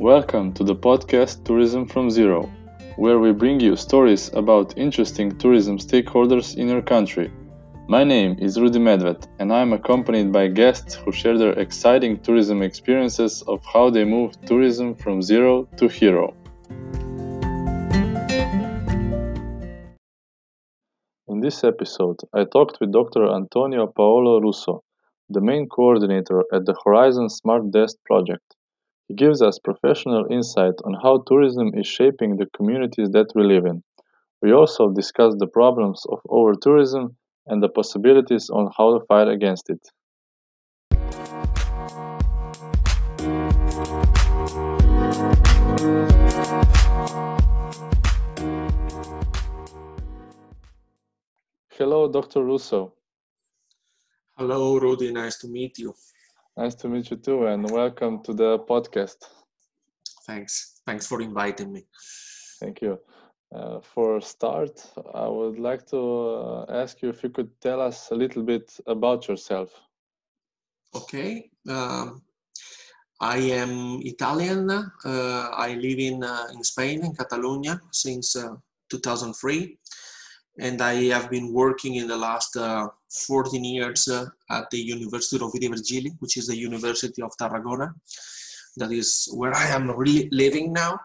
Welcome to the podcast Tourism from Zero, where we bring you stories about interesting tourism stakeholders in your country. My name is Rudy Medved, and I am accompanied by guests who share their exciting tourism experiences of how they moved tourism from zero to hero. In this episode, I talked with Dr. Antonio Paolo Russo, the main coordinator at the Horizon SMARTDEST project. Gives us professional insight on how tourism is shaping the communities that we live in. We also discuss the problems of over tourism and the possibilities on how to fight against it. Hello, Dr. Russo. Hello, Rudi. Nice to meet you. Nice to meet you too, and welcome to the podcast. Thanks. Thanks for inviting me. Thank you. Uh, for start, I would like to uh, ask you if you could tell us a little bit about yourself. Okay. Um, I am Italian. Uh, I live in uh, in Spain, in Catalonia, since uh, 2003, and I have been working in the last uh, 14 years at the University of Rovira Virgili, which is the University of Tarragona. That is where I am really living now.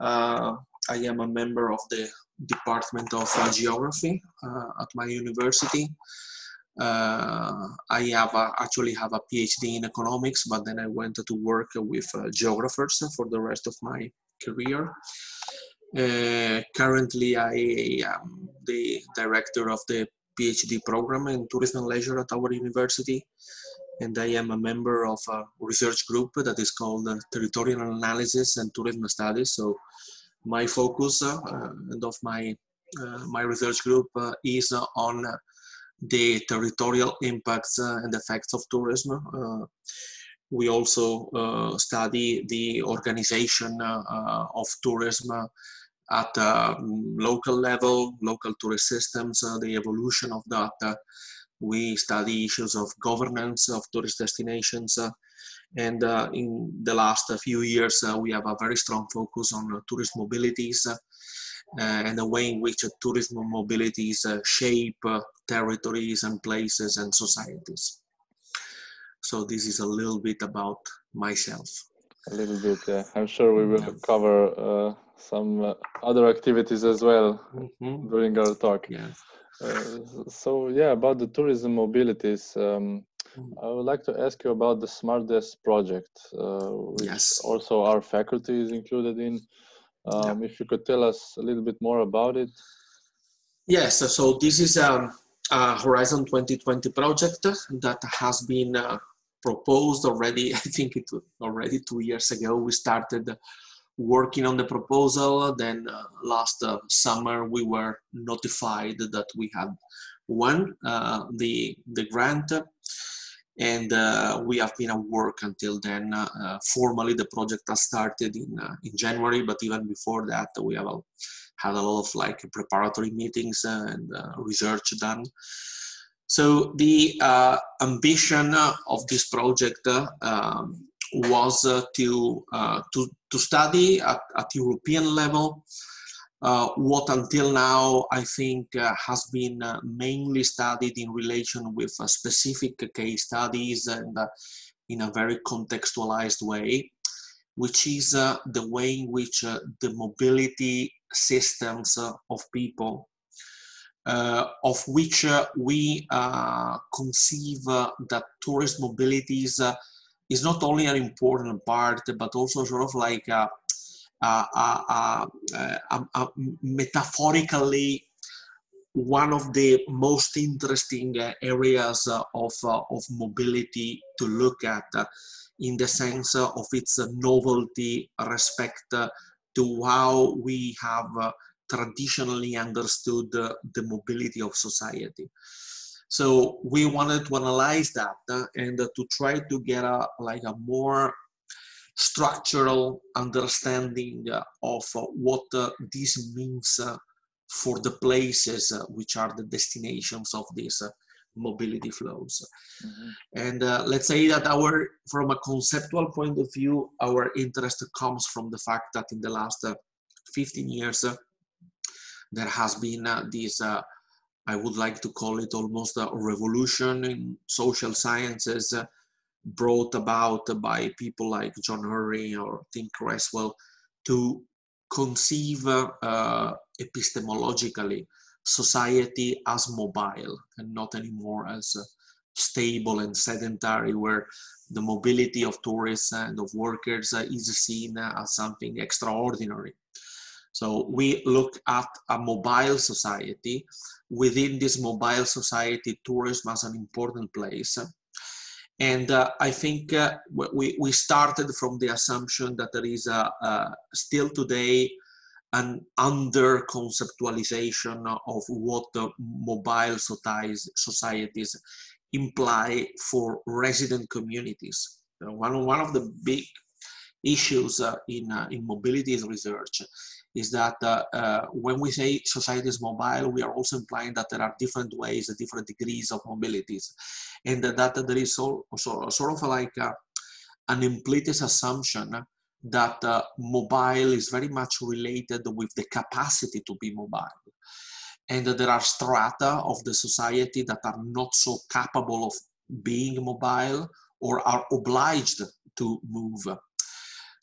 I am a member of the Department of uh, Geography uh, at my university. Uh, I have a, actually have a PhD in economics, but then I went to work with geographers for the rest of my career. Uh, currently, I am the director of the PhD program in tourism and leisure at our university, and I am a member of a research group that is called Territorial Analysis and Tourism Studies. So, my focus uh, and of my uh, my research group uh, is on the territorial impacts and effects of tourism. we also study the organization of tourism at uh, local level, local tourist systems, uh, the evolution of that. Uh, we study issues of governance of tourist destinations. Uh, and uh, in the last uh, few years, we have a very strong focus on tourist mobilities and the way in which tourism mobilities shape territories and places and societies. So this is a little bit about myself. A little bit, yeah. I'm sure we will cover uh, some uh, other activities as well mm-hmm. during our talk. Yeah. Uh, so yeah, about the tourism mobilities, um, mm. I would like to ask you about the SMARTDEST project, uh, which yes. also our faculty is included in. Um, yeah. If you could tell us a little bit more about it. Yes, so this is a, um, a Horizon 2020 project that has been uh, proposed already. I think it was already two years ago. We started working on the proposal. Then uh, last uh, summer we were notified that we had won uh, the the grant, and uh, we have been at work until then. Uh, formally, the project has started in in January, but even before that, we have had a lot of like preparatory meetings and research done. So the ambition of this project um, was uh, to, uh, to, to study at, at European level. Uh, what until now I think has been mainly studied in relation with specific case studies and in a very contextualized way, which is uh, the way in which uh, the mobility systems uh, of people, Uh, of which uh, we uh, conceive that tourist mobilities is not only an important part, but also sort of like a, a, a, metaphorically one of the most interesting uh, areas uh, of, uh, of mobility to look at in the sense of its novelty respect to how we have traditionally understood the mobility of society. So we wanted to analyze that uh, and to try to get a like a more structural understanding uh, of uh, what this means for the places which are the destinations of these mobility flows. Mm-hmm. And uh, let's say that our, from a conceptual point of view, our interest comes from the fact that in the last uh, 15 years, uh, there has been uh, this, uh, I would like to call it almost a revolution in social sciences uh, brought about by people like John Urry or Tim Cresswell to conceive epistemologically society as mobile and not anymore as stable and sedentary where the mobility of tourists and of workers is seen as something extraordinary. So we look at a mobile society. Within this mobile society, tourism has an important place. And uh, I think uh, we, we started from the assumption that there is a, a still today an under conceptualization of what the mobile societies imply for resident communities. One, one of the big issues uh, in, uh, in mobility research is that uh, uh, when we say society is mobile, we are also implying that there are different ways, different degrees of mobilities, and that there is also sort of like a, an implicit assumption that uh, mobile is very much related with the capacity to be mobile. And there are strata of the society that are not so capable of being mobile or are obliged to move.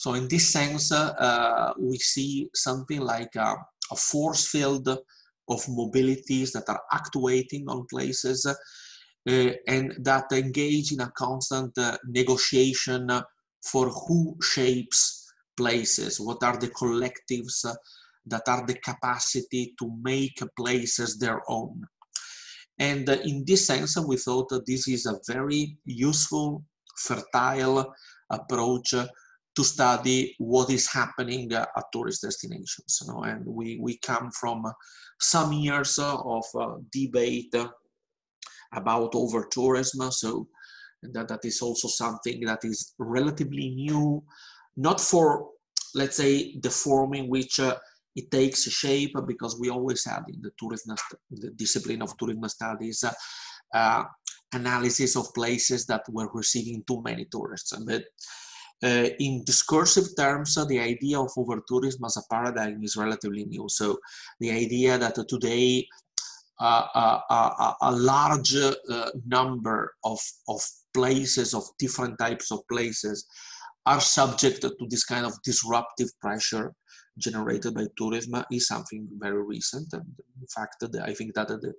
So in this sense, uh, we see something like a, a, force field of mobilities that are actuating on places uh, and that engage in a constant uh, negotiation for who shapes places, what are the collectives uh, that are the capacity to make places their own. And uh, in this sense, we thought that this is a very useful, fertile approach to study what is happening at tourist destinations. You know? And we, we come from some years of uh, debate about over tourism. So that, that is also something that is relatively new, not for, let's say, the form in which uh, it takes shape, because we always had in the tourism, the discipline of tourism studies, uh, uh, analysis of places that were receiving too many tourists. But uh, in discursive terms, uh, the idea of over-tourism as a paradigm is relatively new. So the idea that today uh, a, a, large number of, of places, of different types of places, are subject to this kind of disruptive pressure generated by tourism is something very recent. And in fact, I think that the,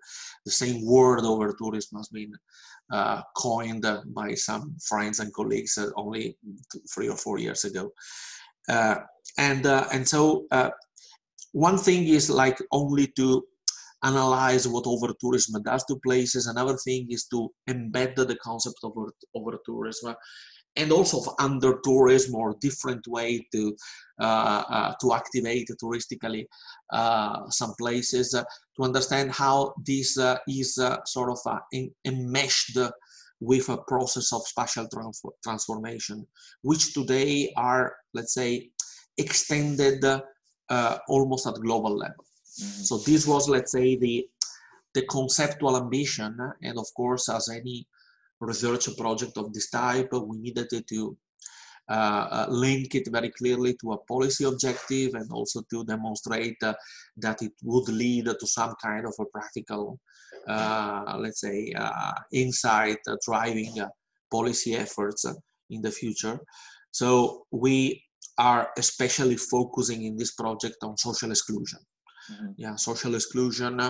the same word over tourism has been uh, coined by some friends and colleagues uh, only three or four years ago. Uh, and, uh, and so uh, one thing is like only to analyze what over tourism does to places. Another thing is to embed the concept of over, over tourism and also of under tourism or different way to uh, uh, to activate touristically uh, some places to understand how this is sort of enmeshed with a process of spatial transformation, which today are, let's say, extended uh, almost at global level. Mm-hmm. So this was, let's say, the the conceptual ambition, and of course, as any research project of this type, we needed to uh, uh, link it very clearly to a policy objective and also to demonstrate uh, that it would lead to some kind of a practical, uh, let's say, uh, insight uh, driving policy efforts in the future. So we are especially focusing in this project on social exclusion. Mm-hmm. Yeah, social exclusion,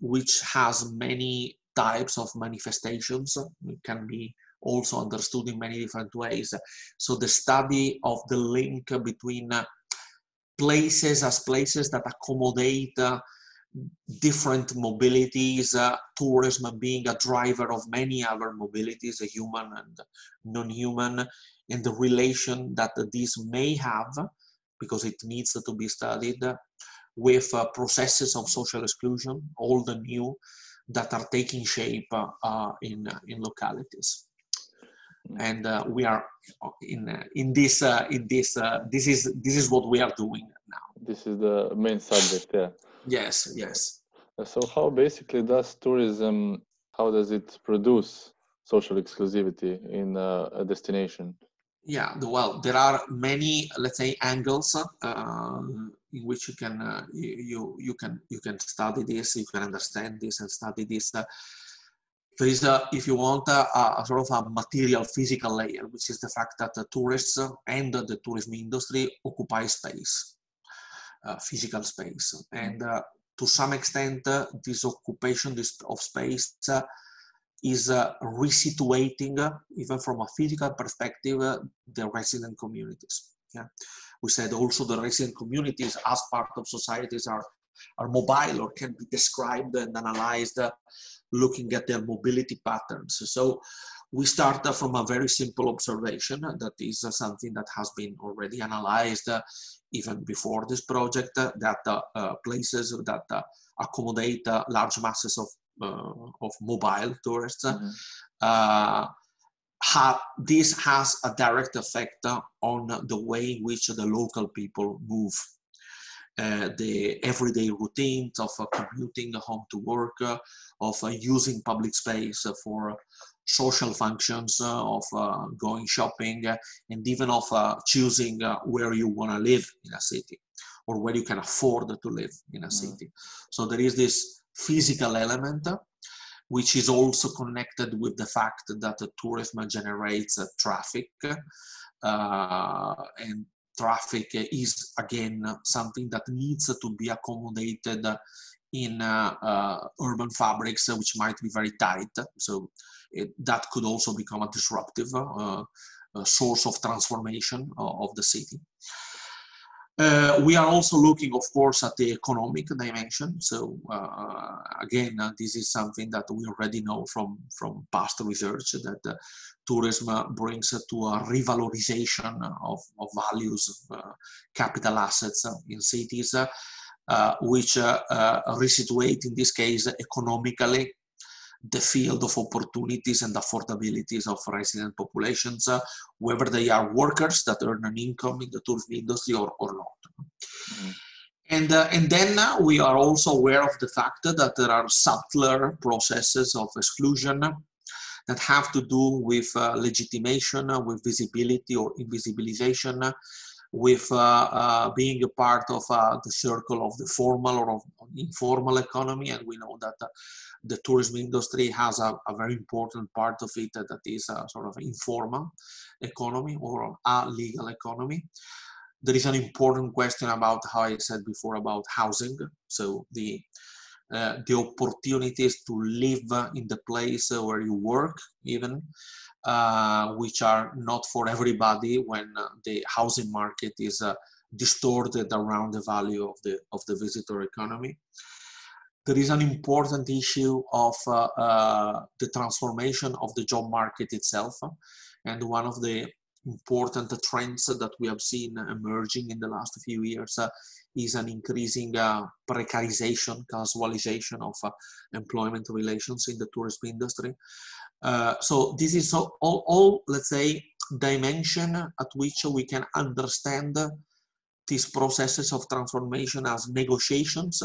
which has many types of manifestations can be also understood in many different ways. So the study of the link between uh, places as places that accommodate uh, different mobilities, uh, tourism being a driver of many other mobilities, human and non-human, and the relation that this may have, because it needs to be studied, with processes of social exclusion, old and new, that are taking shape uh, in, in localities. Mm. And uh, we are in uh, in this in this this is this is what we are doing now. This is the main subject, yeah. Yes, yes. So how basically does tourism, how does it produce social exclusivity in a destination? Yeah, well, there are many, let's say, angles uh, in which you can uh, you you can you can study this, you can understand this and study this. Uh, there is a, if you want, a, a, sort of a material physical layer, which is the fact that the tourists and the tourism industry occupy space, uh, physical space, and uh, to some extent, uh, this occupation this, of space uh, is uh, resituating, uh, even from a physical perspective, uh, the resident communities. Yeah, we said also the resident communities as part of societies are are mobile or can be described and analyzed uh, looking at their mobility patterns. So we start from a very simple observation that is something that has been already analyzed even before this project that uh, places that uh, accommodate uh, large masses of, of mobile tourists mm -hmm. Ha, this has a direct effect on the way in which the local people move uh, the everyday routines of uh, commuting home to work, uh, of using public space for social functions, of going shopping, and even of choosing where you want to live in a city or where you can afford to live in a mm. city. So there is this physical element which is also connected with the fact that tourism generates uh, traffic uh, and traffic is again something that needs to be accommodated in uh, uh, urban fabrics which might be very tight. So it, that could also become a disruptive uh, source of transformation of the city uh, we are also looking, of course, at the economic dimension. So uh, again, uh, this is something that we already know from, from past research that uh, tourism brings to a revalorization of, of values, uh, capital assets in cities, uh, which resituate in this case economically the field of opportunities and affordabilities of resident populations, uh, whether they are workers that earn an income in the tourism industry or, or not. Mm-hmm. And, uh, and then uh, we are also aware of the fact that there are subtler processes of exclusion that have to do with uh, legitimation, uh, with visibility or invisibilization, with uh, uh, being a part of uh, the circle of the formal or of informal economy. And we know that the tourism industry has a, a, very important part of it that is a sort of informal economy or a legal economy. There is an important question about how I said before about housing. So the uh, the opportunities to live in the place where you work, even uh, which are not for everybody when the housing market is uh, distorted around the value of the of the visitor economy. There is an important issue of uh, uh, the transformation of the job market itself, and one of the important trends that we have seen emerging in the last few years uh, is an increasing uh, precarization, casualization of uh, employment relations in the tourism industry. Uh, so this is all, all, all, let's say, dimension at which we can understand these processes of transformation as negotiations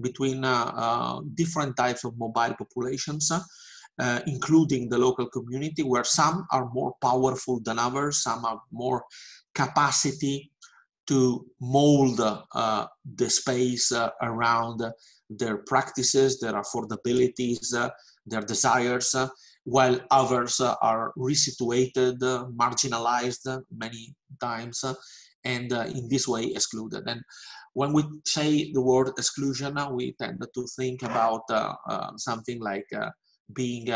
between uh, uh, different types of mobile populations, uh, including the local community, where some are more powerful than others, some have more capacity to mold uh, the space uh, around their practices, their affordabilities, their desires, while others uh, are resituated, uh, marginalized many times, and uh, in this way excluded. And when we say the word exclusion, uh, we tend to think about uh, uh, something like being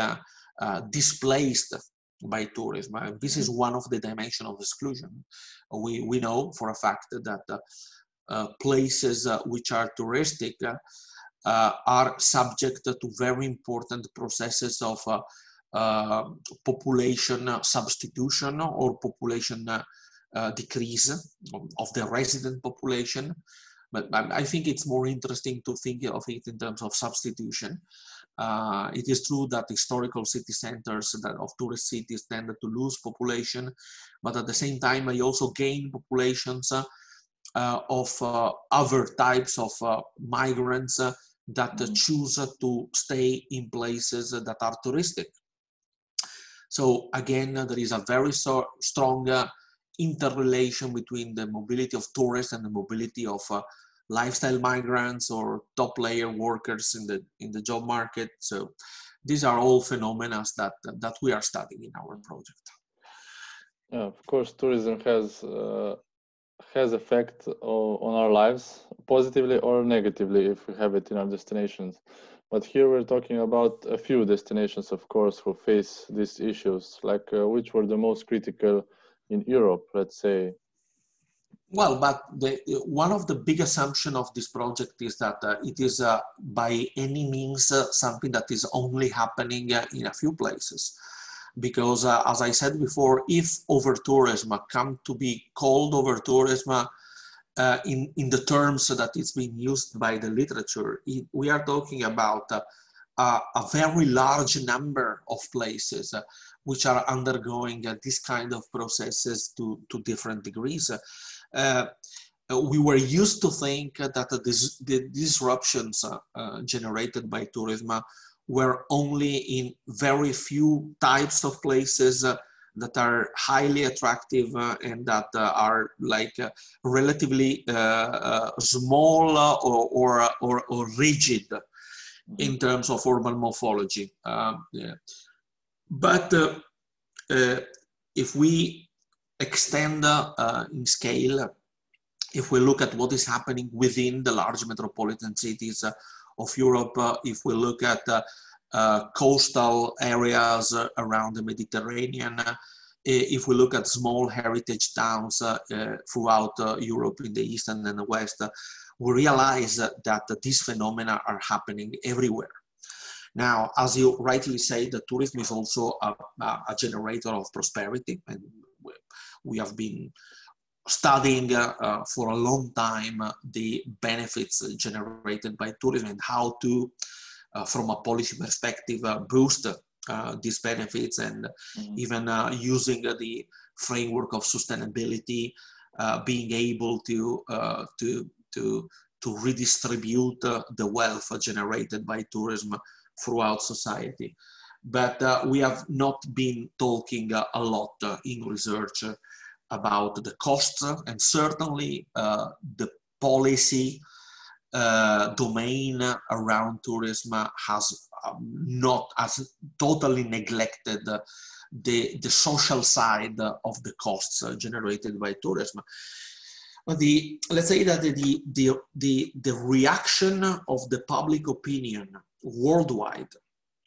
displaced by tourism. And this is mm-hmm. one of the dimensions of exclusion. We, we know for a fact that uh, uh, places uh, which are touristic are subject to very important processes of uh, population substitution or population uh, decrease of the resident population. But I think it's more interesting to think of it in terms of substitution. Uh, it is true that historical city centers that of tourist cities tend to lose population, but at the same time, they also gain populations uh, of uh, other types of uh, migrants that mm. choose to stay in places that are touristic. So again, there is a very so strong uh, interrelation between the mobility of tourists and the mobility of uh, lifestyle migrants or top layer workers in the in the job market. So these are all phenomena that that we are studying in our project. Yeah, of course, tourism has uh, has effect on our lives positively or negatively if we have it in our destinations. But here we're talking about a few destinations, of course, who face these issues. Like uh, which were the most critical in Europe, let's say, well, but the, one of the big assumption of this project is that uh, it is uh, by any means uh, something that is only happening uh, in a few places. Because uh, as I said before, if over tourism come to be called over tourism uh, in, in the terms that it's being used by the literature, it, we are talking about a, very large number of places which are undergoing this kind of processes to, to different degrees. Uh, we were used to think that the, the disruptions uh, generated by tourism were only in very few types of places uh, that are highly attractive uh, and that uh, are like uh, relatively small or, or, or, or, rigid mm-hmm. in terms of urban morphology. Um, yeah. But if we extend uh, in scale if we look at what is happening within the large metropolitan cities uh, of Europe, uh, if we look at uh, uh, coastal areas uh, around the Mediterranean, if we look at small heritage towns throughout Europe in the east and in the west, we realize that these phenomena are happening everywhere. Now, as you rightly say, the tourism is also a, a generator of prosperity, and we have been studying uh, uh, for a long time uh, the benefits generated by tourism and how to, uh, from a policy perspective, uh, boost uh, these benefits and mm-hmm. even using the framework of sustainability, being able to, to, to, to redistribute the wealth generated by tourism throughout society. But we have not been talking a lot in research about the costs and certainly uh, the policy uh, domain around tourism has um, not as totally neglected the, the social side of the costs generated by tourism. But the, let's say that the, the, the, the reaction of the public opinion worldwide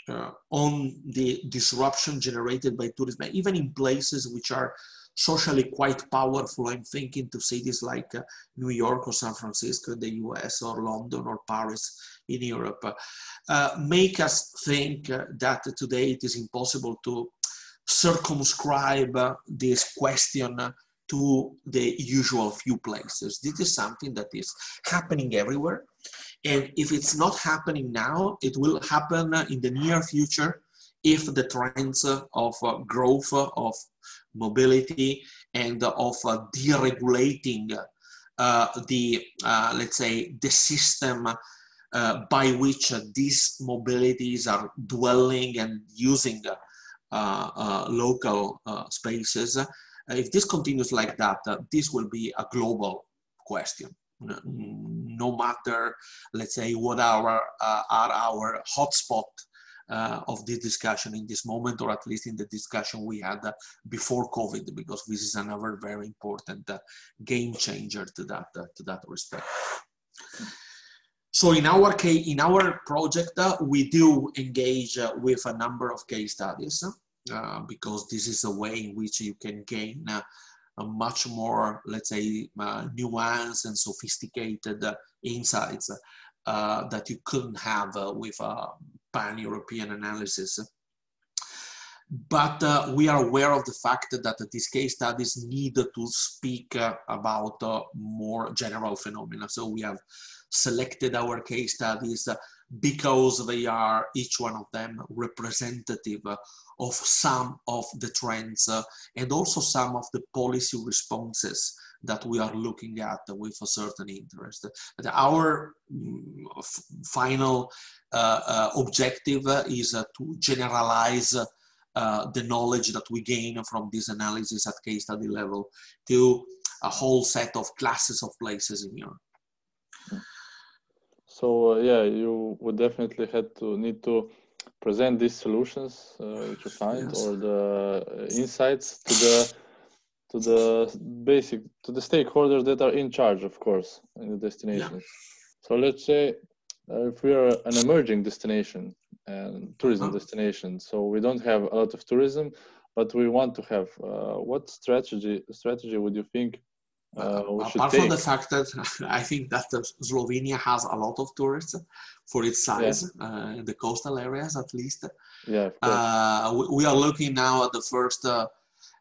uh, on the disruption generated by tourism, even in places which are socially quite powerful. I'm thinking to cities like uh, New York or San Francisco in the US or London or Paris in Europe, uh, make us think uh, that today it is impossible to circumscribe uh, this question to the usual few places. This is something that is happening everywhere. And if it's not happening now, it will happen in the near future if the trends of uh, growth of mobility and of uh, deregulating uh, the, let's say, the system uh, by which these mobilities are dwelling and using uh, local spaces. if this continues like that, this will be a global question. No matter, let's say, what our, are our hotspot uh, of this discussion in this moment, or at least in the discussion we had uh, before COVID, because this is another very important uh, game changer to that uh, to that respect. So in our case, in our project, uh, we do engage uh, with a number of case studies because this is a way in which you can gain much more, let's say, nuanced and sophisticated insights that you couldn't have with a pan-European analysis. But uh, we are aware of the fact that these case studies need to speak uh, about uh, more general phenomena. So we have selected our case studies because they are, each one of them, representative of some of the trends uh, and also some of the policy responses that we are looking at with a certain interest. Our mm, final uh, uh, objective is uh, to generalize uh, the knowledge that we gain from this analysis at case study level to a whole set of classes of places in Europe. So uh, yeah, you would definitely have to need to present these solutions uh, which you find yes. or the uh, insights to the to the basic to the stakeholders that are in charge, of course, in the destination. Yeah. So let's say uh, if we are an emerging destination and tourism uh-huh. destination, so we don't have a lot of tourism, but we want to have. Uh, what strategy strategy would you think uh, apart from the fact that I think that Slovenia has a lot of tourists for its size yeah. uh, in the coastal areas, at least. Yeah. Uh, we, we, are looking now at the first, uh,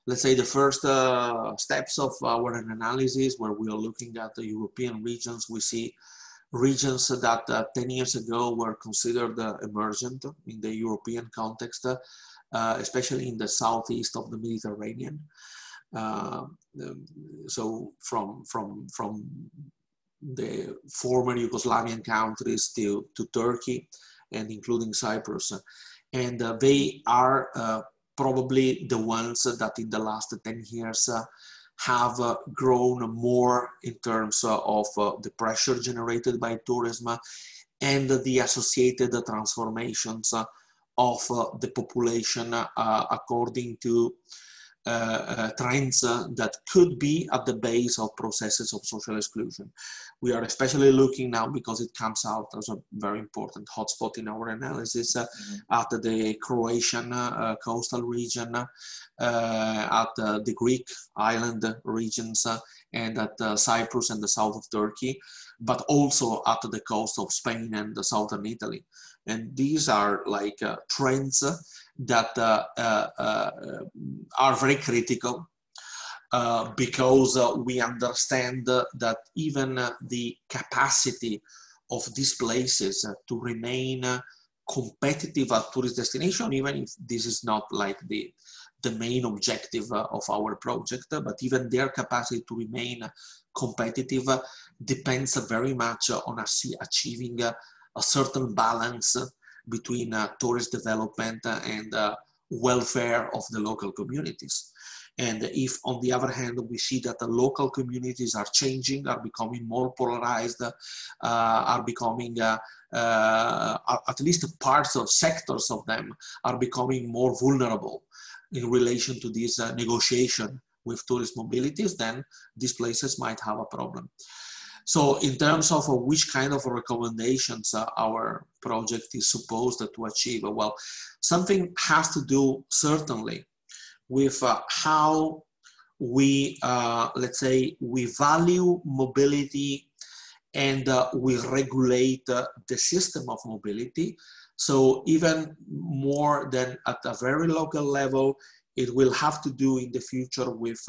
let's say, the first uh, steps of our analysis, where we are looking at the European regions. We see regions that uh, 10 years ago were considered emergent in the European context, especially in the southeast of the Mediterranean. Uh, um, so from from from the former Yugoslavian countries to, to Turkey and including Cyprus. And uh, they are uh, probably the ones that in the last 10 years uh, have uh, grown more in terms uh, of the pressure generated by tourism and the associated transformations of the population according to uh, uh, Uh, uh, trends uh, that could be at the base of processes of social exclusion. We are especially looking now because it comes out as a very important hotspot in our analysis mm -hmm. at the Croatian coastal region, at the Greek island regions, and at Cyprus and the south of Turkey, but also at the coast of Spain and the southern Italy. And these are like uh, trends that uh, uh, uh, are very critical because we understand that even the capacity of these places to remain competitive at tourist destination, even if this is not like the the main objective of our project, but even their capacity to remain competitive depends very much on us achieving a certain balance between uh, tourist development and uh, welfare of the local communities. And if, on the other hand, we see that the local communities are changing, are becoming more polarized, uh, are becoming, uh, uh, at least parts of sectors of them are becoming more vulnerable in relation to this uh, negotiation with tourist mobilities, then these places might have a problem. So in terms of uh, which kind of recommendations uh, our project is supposed to achieve, well, something has to do certainly with uh, how we, uh, let's say, we value mobility and uh, we regulate uh, the system of mobility. So even more than at a very local level, it will have to do in the future with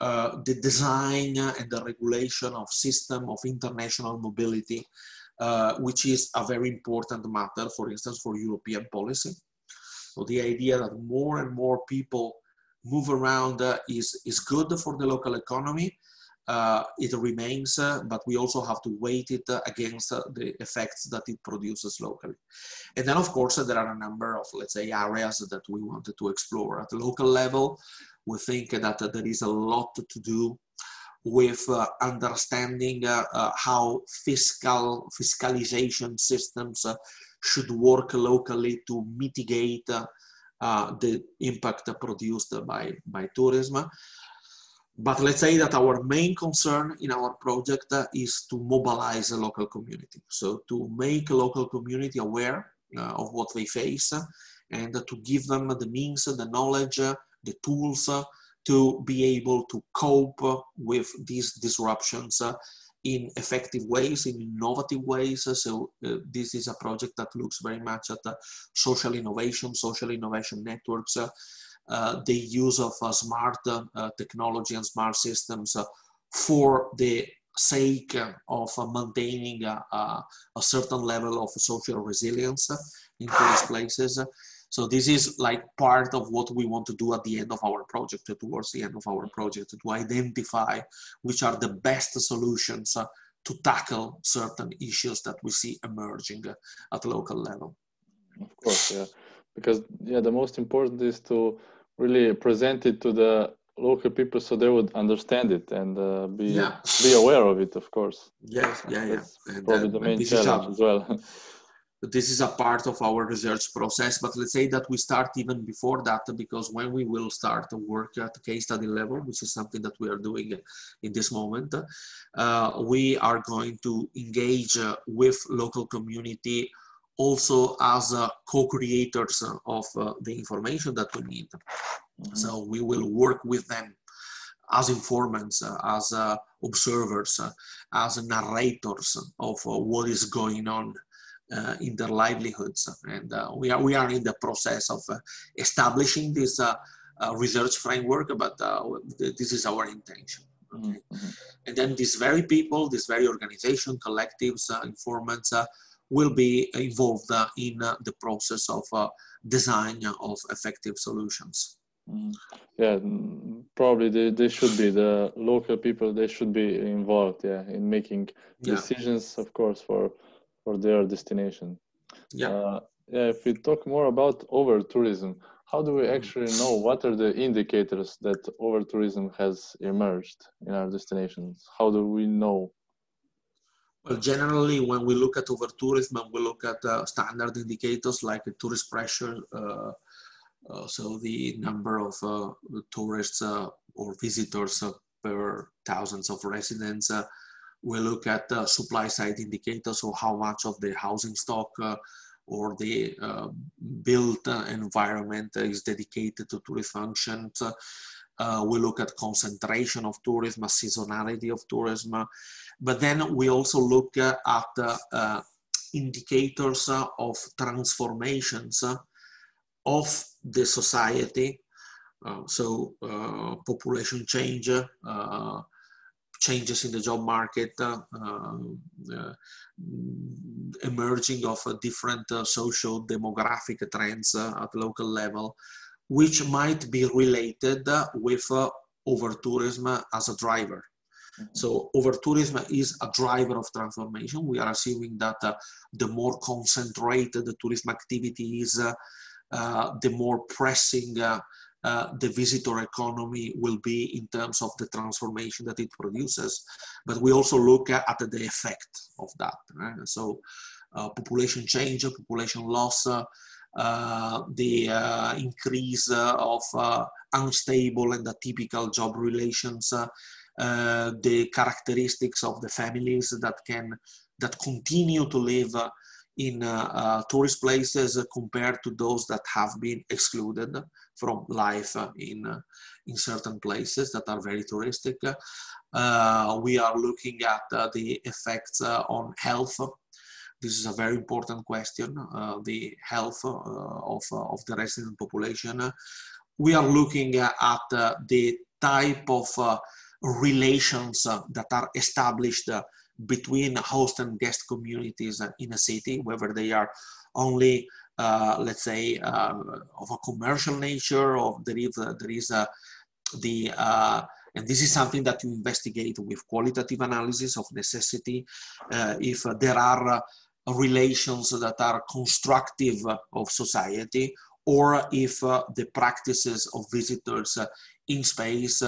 uh, the design and the regulation of system of international mobility, uh, which is a very important matter, for instance, for European policy. So the idea that more and more people move around uh, is, is good for the local economy. Uh, it remains, uh, but we also have to weight it uh, against the effects that it produces locally. And then, of course, there are a number of, let's say, areas that we wanted to explore at the local level we think that there is a lot to do with uh, understanding uh, uh, how fiscal fiscalization systems should work locally to mitigate the impact produced by, by tourism. But let's say that our main concern in our project is to mobilize the local community. So to make a local community aware of what they face and to give them the means, the knowledge, the tools uh, to be able to cope with these disruptions uh, in effective ways, in innovative ways. So uh, this is a project that looks very much at uh, social innovation, social innovation networks, uh, uh the use of uh, smart technology and smart systems for the sake of maintaining a certain level of social resilience in these places. So this is like part of what we want to do at the end of our project, towards the end of our project, to identify which are the best solutions uh, to tackle certain issues that we see emerging uh, at local level. Of course, yeah, because yeah, the most important is to really present it to the local people so they would understand it and uh, be yeah. be aware of it of course. Yes yeah yeah. And, probably uh, the main challenge a, as well. This is a part of our research process but let's say that we start even before that because when we will start to work at case study level which is something that we are doing in this moment uh, we are going to engage uh, with local community also as uh, co-creators of uh, the information that we need Mm-hmm. So we will work with them as informants, uh, as uh, observers, uh, as narrators of uh, what is going on uh, in their livelihoods. And uh, we, are, we are in the process of establishing this research framework, but this is our intention. Okay. Mm-hmm. And then these very people, these very organization, collectives, informants, will be involved in the process of design of effective solutions. Mm. Yeah, probably they, they should be the local people. They should be involved, yeah, in making yeah. decisions, of course, for for their destination. Yeah. Uh, yeah. If we talk more about over tourism, how do we mm. actually know what are the indicators that over tourism has emerged in our destinations? How do we know? Well, generally, when we look at over tourism, we look at uh, standard indicators like tourist pressure. Uh, uh, so the number of uh, tourists uh, or visitors per thousands of residents. we look at supply side indicators, so how much of the housing stock or the uh, built environment is dedicated to tourist functions. Uh, we look at concentration of tourism, seasonality of tourism, but then we also look uh, at indicators of transformations of the society. Uh, so uh, population change, uh, changes in the job market, uh, uh, emerging of different social demographic trends at local level, which might be related with over tourism as a driver. Mm-hmm. So over tourism is a driver of transformation. We are assuming that uh, the more concentrated the tourism activity is, uh, uh, the more pressing uh, uh, the visitor economy will be in terms of the transformation that it produces. But we also look at, at the effect of that. Right? So population change, population loss, uh, the uh, increase uh, of unstable and atypical job relations, the characteristics of the families that can that continue to live in uh, uh, tourist places compared to those that have been excluded from life in, in certain places that are very touristic. Uh, we are looking at the effects on health this is a very important question, uh, the health uh, of, uh, of the resident population. We are looking at the type of relations that are established between host and guest communities in a city, whether they are only, uh, let's say, uh, of a commercial nature, or there is, uh, there is the, uh, and this is something that you investigate with qualitative analysis of necessity, if there are relations that are constructive of society, or if the practices of visitors in space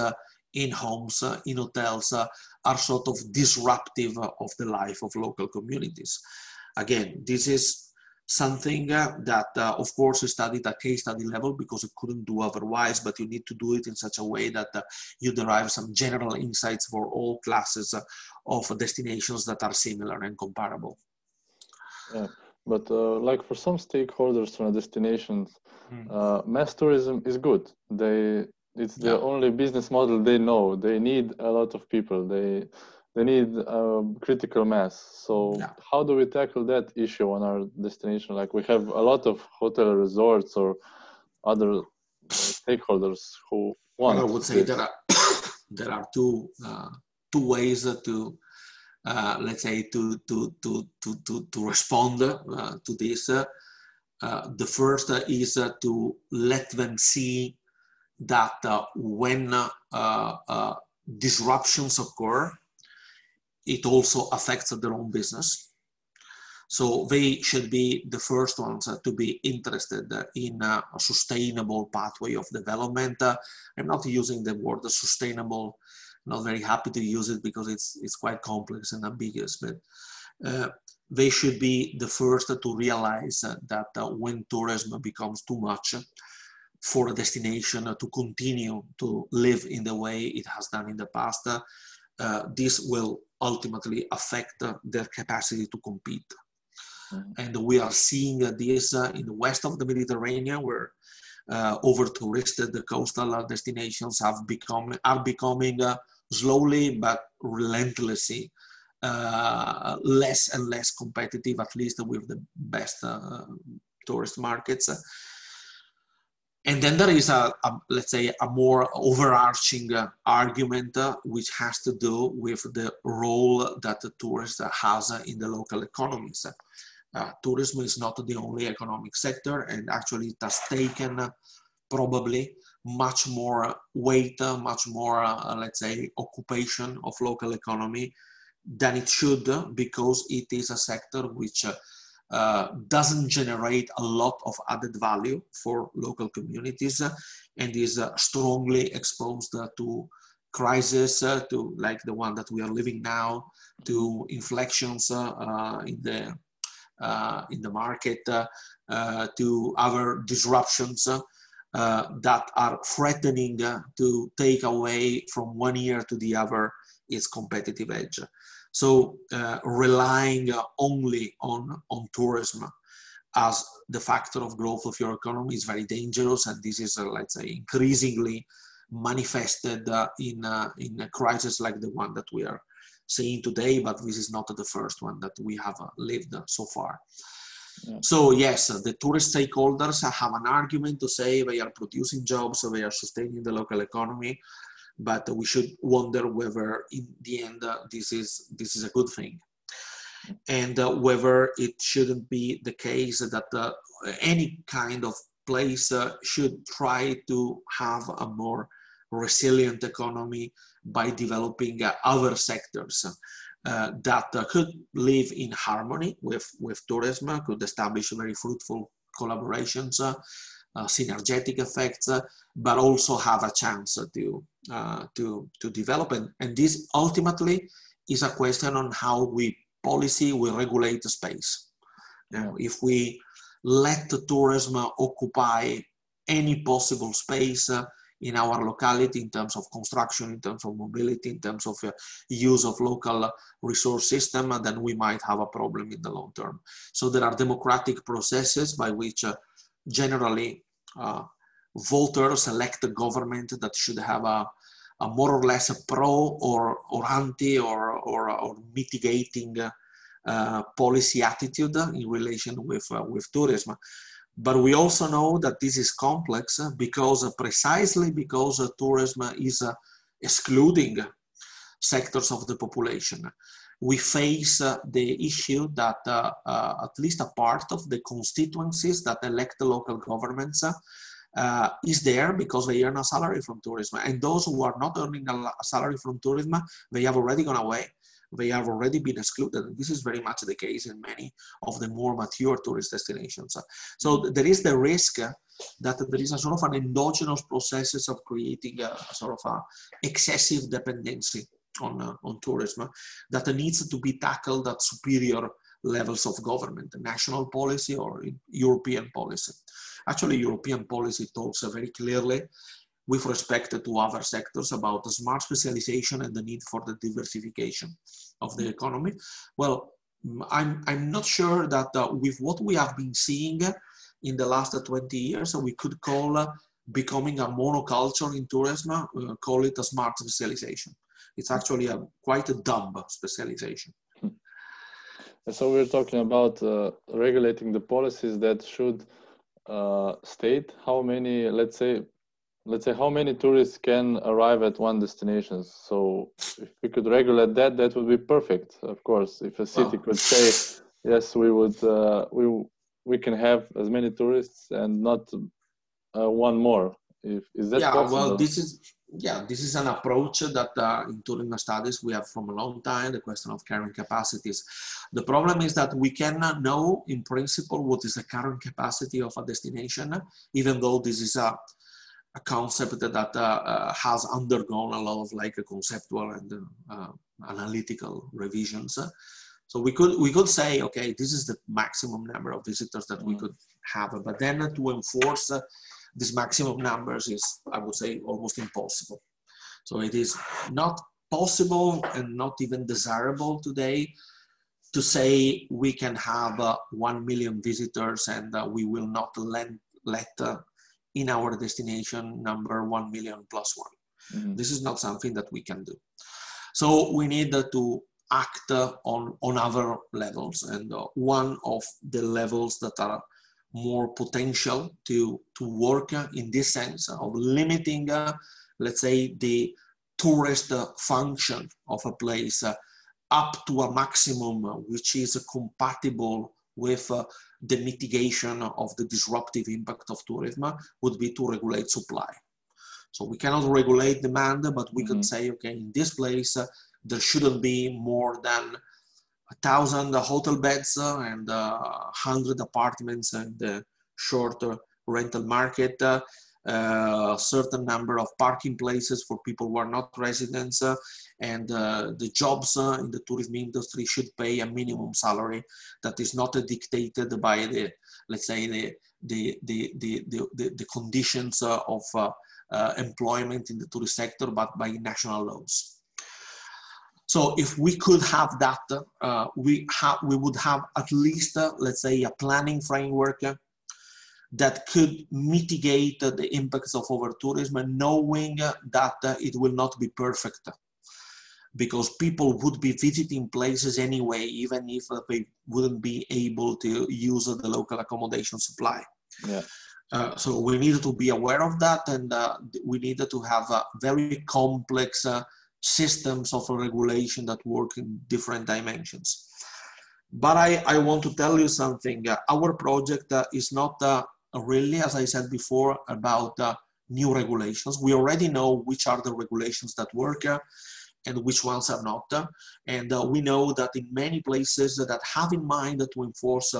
in homes, uh, in hotels, uh, are sort of disruptive of the life of local communities. Again, this is something uh, that, uh, of course, is studied at case study level because we couldn't do otherwise, but you need to do it in such a way that uh, you derive some general insights for all classes uh, of destinations that are similar and comparable. Yeah, but like for some stakeholders from destinations, mm. mass tourism is good. They it's the only business model they know. They need a lot of people. They they need a critical mass. So yeah. how do we tackle that issue on our destination? Like we have a lot of hotel resorts or other stakeholders who want. Well, I would say there are there are two uh, two ways to uh, let's say to to to to to, to respond uh, to this. Uh, the first is to let them see that when disruptions occur, it also affects their own business so they should be the first ones uh, to be interested in uh, a sustainable pathway of development. Uh, I'm not using the word sustainable, not very happy to use it because it's, it's quite complex and ambiguous, but uh, they should be the first to realize that uh, when tourism becomes too much for a destination to continue to live in the way it has done in the past, uh, this will ultimately affect their capacity to compete. Mm-hmm. And we are seeing this uh, in the west of the Mediterranean, where uh, over-touristed The coastal destinations have become are becoming uh, slowly but relentlessly uh, less and less competitive, at least with the best uh, tourist markets. And then there is a, a let's say, a more overarching uh, argument which has to do with the role that the tourist has in the local economies uh, tourism is not the only economic sector and actually it has taken uh, probably much more weight, uh, much more, uh, let's say, occupation of local economy than it should because it is a sector which uh, uh, doesn't generate a lot of added value for local communities and is strongly exposed to crisis, to like the one that we are living now, to inflections in the uh, in the market uh, uh, to other disruptions that are threatening to take away from one year to the other its competitive edge. So relying only on, on tourism as the factor of growth of your economy is very dangerous and this is uh, let's say increasingly manifested uh, in uh, in a crisis like the one that we are seeing today, but this is not the first one that we have uh, lived so far. Yeah. So yes, the tourist stakeholders have an argument to say they are producing jobs, they are sustaining the local economy, but we should wonder whether in the end uh, this is this is a good thing, and uh, whether it shouldn't be the case that uh, any kind of place uh, should try to have a more resilient economy by developing uh, other sectors uh, that uh, could live in harmony with, with tourism, could establish very fruitful collaborations, uh, synergetic effects, uh, but also have a chance to, uh, to, to develop. And, and this ultimately is a question on how we policy, we regulate the space. Now, if we let the tourism occupy any possible space, in our locality in terms of construction, in terms of mobility, in terms of uh, use of local resource system, and then we might have a problem in the long term. So there are democratic processes by which uh, generally uh, voters elect a government that should have a, a more or less a pro or, or anti or, or, or mitigating uh, policy attitude in relation with, uh, with tourism. But we also know that this is complex uh, because uh, precisely because uh, tourism is excluding sectors of the population. We face the issue that at least a part of the constituencies that elect the local governments uh, is there because they earn a salary from tourism. And those who are not earning a salary from tourism, they have already gone away they have already been excluded. This is very much the case in many of the more mature tourist destinations. So there is the risk that there is a sort of an endogenous processes of creating a, a sort of a excessive dependency on, uh, on tourism that needs to be tackled at superior levels of government, national policy or European policy. Actually, European policy talks very clearly with respect to other sectors about smart specialization and the need for the diversification of the economy. Well, I'm, I'm not sure that uh, with what we have been seeing in the last 20 years, we could call uh, becoming a monoculture in tourism, uh, call it a smart specialization. It's actually a quite a dumb specialization. So we're talking about uh, regulating the policies that should uh, state how many, let's say, let's say how many tourists can arrive at one destination so if we could regulate that that would be perfect of course if a city could say yes we would uh, we we can have as many tourists and not uh, one more. If is that yeah, possible? well, this is yeah, this is an approach that uh, in tourism studies we have from a long time. The question of carrying capacities. The problem is that we cannot know in principle what is the current capacity of a destination, even though this is a a concept that, that uh, uh, has undergone a lot of like a conceptual and uh, analytical revisions. So we could we could say, okay, this is the maximum number of visitors that we mm. could have, but then to enforce uh, these maximum numbers is, I would say, almost impossible. So it is not possible and not even desirable today to say we can have uh, 1 million visitors and uh, we will not let, let uh, in our destination number 1 million plus one. Mm -hmm. This is not something that we can do. So we need to act on, on other levels. And uh, one of the levels that are more potential to, to work in this sense of limiting, uh, let's say, the tourist function of a place uh, up to a maximum which is compatible with uh, the mitigation of the disruptive impact of tourism would be to regulate supply. So we cannot regulate demand, but we mm -hmm. can say, okay, in this place, uh, there shouldn't be more than a thousand hotel beds and a uh, hundred apartments in the short rental market. Uh, a certain number of parking places for people who are not residents uh, and uh, the jobs uh, in the tourism industry should pay a minimum salary that is not dictated by the let's say the the the the, the, the conditions of employment in the tourist sector but by national laws. So if we could have that, uh, we, have, we would have at least, uh, let's say, a planning framework uh, that could mitigate the impacts of over-tourism knowing that it will not be perfect because people would be visiting places anyway, even if they wouldn't be able to use the local accommodation supply. Yeah. Uh, so we needed to be aware of that and uh, we needed to have a very complex uh, systems of regulation that work in different dimensions. But I, I want to tell you something. Uh, our project uh, is not uh, really, as I said before, about uh, new regulations. We already know which are the regulations that work uh, and which ones are not. and uh, we know that in many places that have in mind to enforce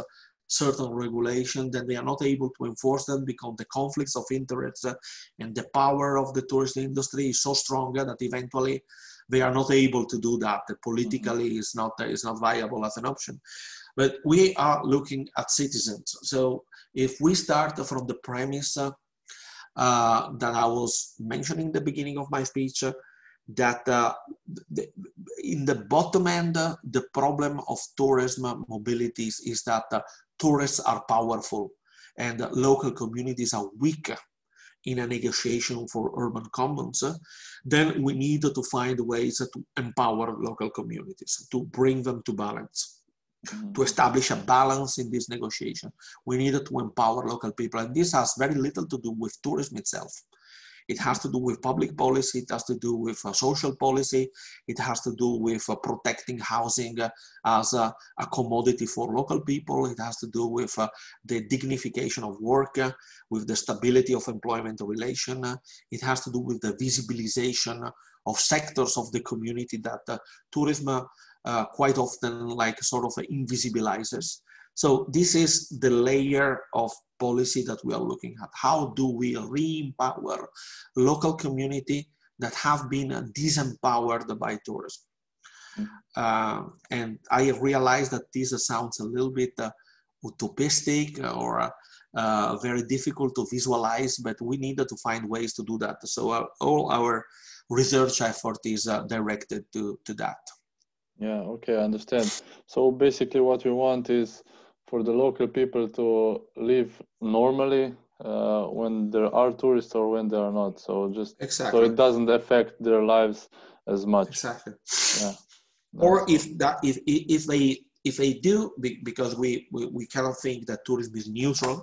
certain regulation, then they are not able to enforce them because the conflicts of interest uh, and the power of the tourist industry is so strong that eventually they are not able to do that. Politically, mm-hmm. is not is not viable as an option. But we are looking at citizens. So if we start from the premise uh, uh, that I was mentioning in the beginning of my speech, uh, that uh, the, in the bottom end, uh, the problem of tourism mobilities is that uh, tourists are powerful and local communities are weak in a negotiation for urban commons, then we need to find ways to empower local communities, to bring them to balance, mm-hmm. to establish a balance in this negotiation. We need to empower local people, and this has very little to do with tourism itself. It has to do with public policy. It has to do with uh, social policy. It has to do with uh, protecting housing uh, as a, a, commodity for local people. It has to do with uh, the dignification of work, uh, with the stability of employment relation. Uh, it has to do with the visibilization of sectors of the community that tourism quite often like sort of invisibilizes. So this is the layer of policy that we are looking at. How do we re-empower local community that have been disempowered by tourism? Mm-hmm. Uh, and I realize that this sounds a little bit uh, utopistic or uh, very difficult to visualize, but we needed to find ways to do that. So uh, all our research effort is uh, directed to, to that. Yeah, okay, I understand. So basically what we want is for the local people to live normally uh, when there are tourists or when there are not. So just exactly. so it doesn't affect their lives as much. Exactly. Yeah. Or if that if if they if they do because we, we we cannot think that tourism is neutral.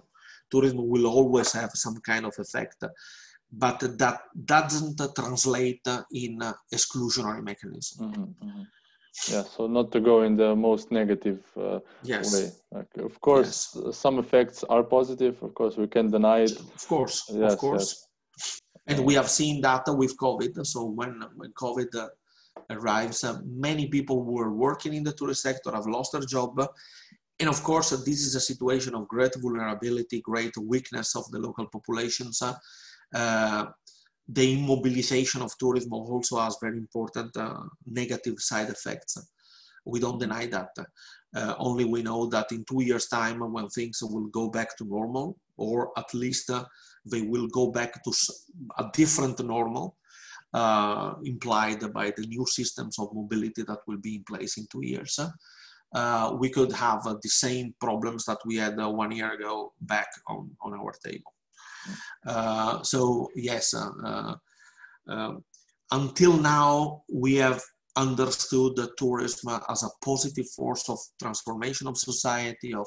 Tourism will always have some kind of effect, but that doesn't translate in exclusionary mechanism. Mm -hmm, mm -hmm. Yeah, so not to go in the most negative uh, yes. way. Like, of course, yes. some effects are positive. Of course, we can deny it. Of course, yes, of course. Yes. And we have seen that with COVID. So when when COVID uh, arrives, uh, many people who were working in the tourist sector have lost their job. And of course, uh, this is a situation of great vulnerability, great weakness of the local populations. The immobilization of tourism also has very important uh, negative side effects. We don't deny that. Uh, only we know that in two years' time, when things will go back to normal, or at least uh, they will go back to a different normal, uh, implied by the new systems of mobility that will be in place in two years. Uh, we could have uh, the same problems that we had one year ago back on, on our table. Uh, so yes, uh, uh, um, until now we have understood the tourism as a positive force of transformation of society, of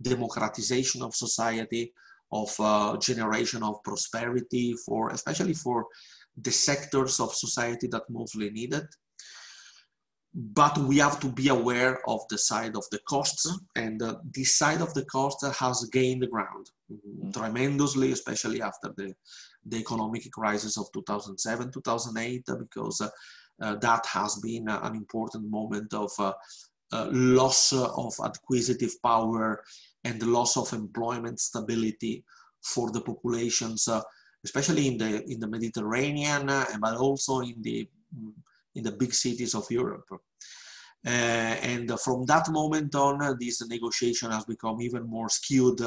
democratization of society, of uh, generation of prosperity for especially for the sectors of society that mostly need it but we have to be aware of the side of the costs and uh, this side of the cost has gained the ground mm-hmm. tremendously especially after the, the economic crisis of 2007 2008 because uh, uh, that has been an important moment of uh, uh, loss of acquisitive power and loss of employment stability for the populations uh, especially in the in the mediterranean but also in the mm, in the big cities of Europe. Uh, and from that moment on, uh, this negotiation has become even more skewed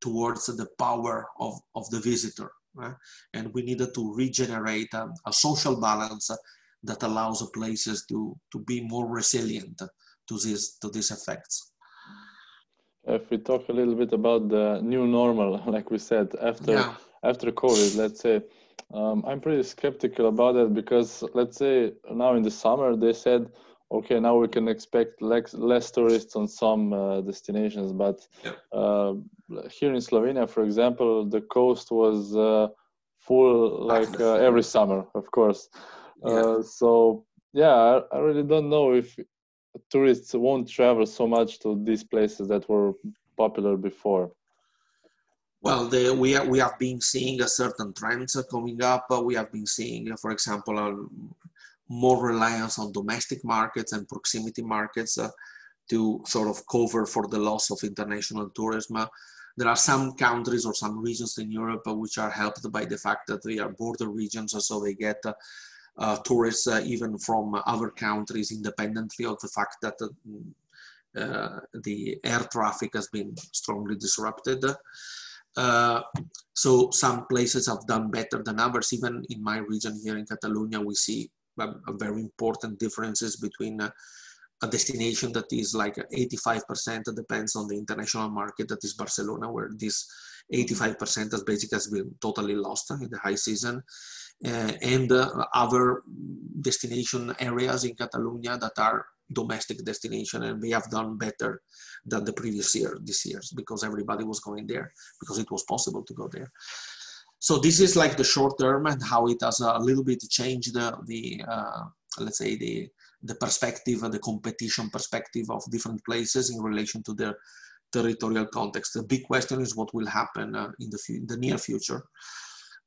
towards the power of, of the visitor. Right? And we needed to regenerate a, a social balance that allows places to, to be more resilient to, this, to these effects. If we talk a little bit about the new normal, like we said, after yeah. after COVID, let's say, um, I'm pretty skeptical about it because let's say now in the summer they said, okay, now we can expect less, less tourists on some uh, destinations, but uh, here in Slovenia, for example, the coast was uh, full like uh, every summer, of course. Yeah. Uh, so yeah, I, I really don't know if tourists won't travel so much to these places that were popular before. Well, the, we, have, we have been seeing a certain trends coming up. We have been seeing, for example, more reliance on domestic markets and proximity markets uh, to sort of cover for the loss of international tourism. There are some countries or some regions in Europe uh, which are helped by the fact that they are border regions, so they get uh, uh tourists uh, even from other countries independently of the fact that uh, the air traffic has been strongly disrupted. Uh, so some places have done better than others. Even in my region here in Catalonia, we see very important differences between uh, a destination that is like 85% depends on the international market, that is Barcelona, where this 85% has basically has been totally lost in the high season. Uh, and uh, other destination areas in Catalonia that are domestic destination and we have done better than the previous year this years because everybody was going there because it was possible to go there. So this is like the short term and how it has a little bit changed the, the uh, let's say the the perspective the competition perspective of different places in relation to their territorial context. The big question is what will happen uh, in the, in the near future.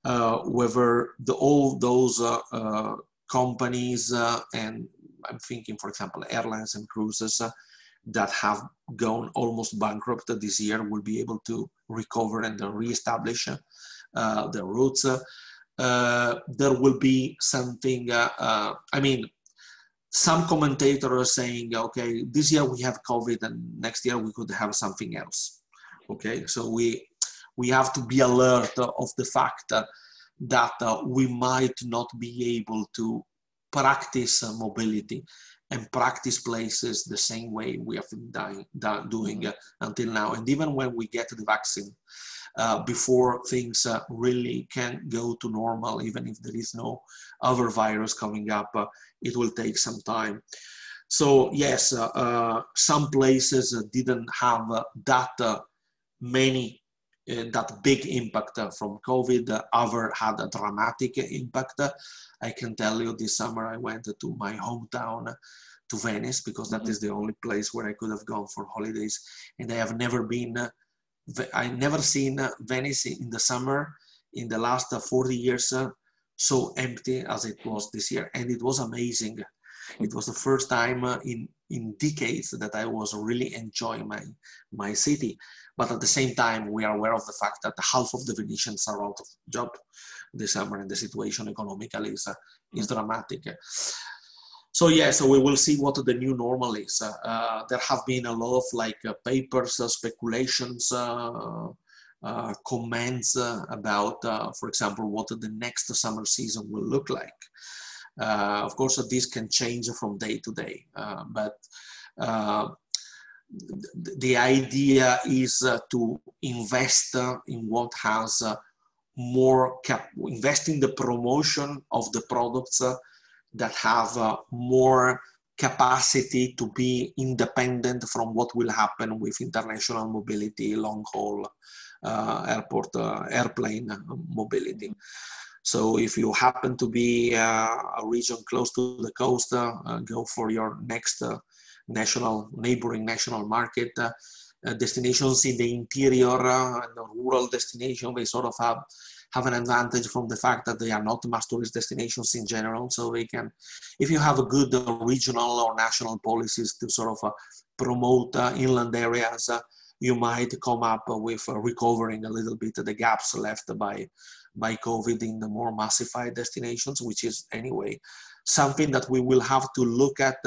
Uh, whether the, all those uh, uh, companies uh, and I'm thinking, for example, airlines and cruises uh, that have gone almost bankrupt this year will be able to recover and reestablish uh, their routes. Uh, there will be something, uh, uh, I mean, some commentators are saying, okay, this year we have COVID and next year we could have something else. Okay, so we, we have to be alert of the fact that uh, we might not be able to practice uh, mobility and practice places the same way we have been dying, doing uh, until now. And even when we get the vaccine, uh, before things uh, really can go to normal, even if there is no other virus coming up, uh, it will take some time. So yes, uh, some places didn't have that many that big impact from COVID. Other had a dramatic impact. I can tell you this summer I went to my hometown to Venice because that mm-hmm. is the only place where I could have gone for holidays, and I have never been. Uh, I never seen uh, Venice in the summer in the last uh, 40 years uh, so empty as it was this year, and it was amazing. It was the first time uh, in in decades that I was really enjoying my my city. But at the same time, we are aware of the fact that half of the Venetians are out of job this summer, and the situation economically is uh, is dramatic. So yeah, so we will see what the new normal is. Uh, uh there have been a lot of like uh, papers, uh, speculations, comments about, for example, what the next summer season will look like. of course, this can change from day to day, but the idea is uh, to invest uh, in what has uh, more cap invest in the promotion of the products that have more capacity to be independent from what will happen with international mobility, long haul uh, airport, uh, airplane mobility. So if you happen to be uh, a region close to the coast, go for your next national neighboring national market uh, uh, destinations in the interior uh, and the rural destination they sort of have have an advantage from the fact that they are not mass tourist destinations in general. So they can if you have a good regional or national policies to sort of promote inland areas you might come up with recovering a little bit the gaps left by by COVID in the more massified destinations, which is anyway something that we will have to look at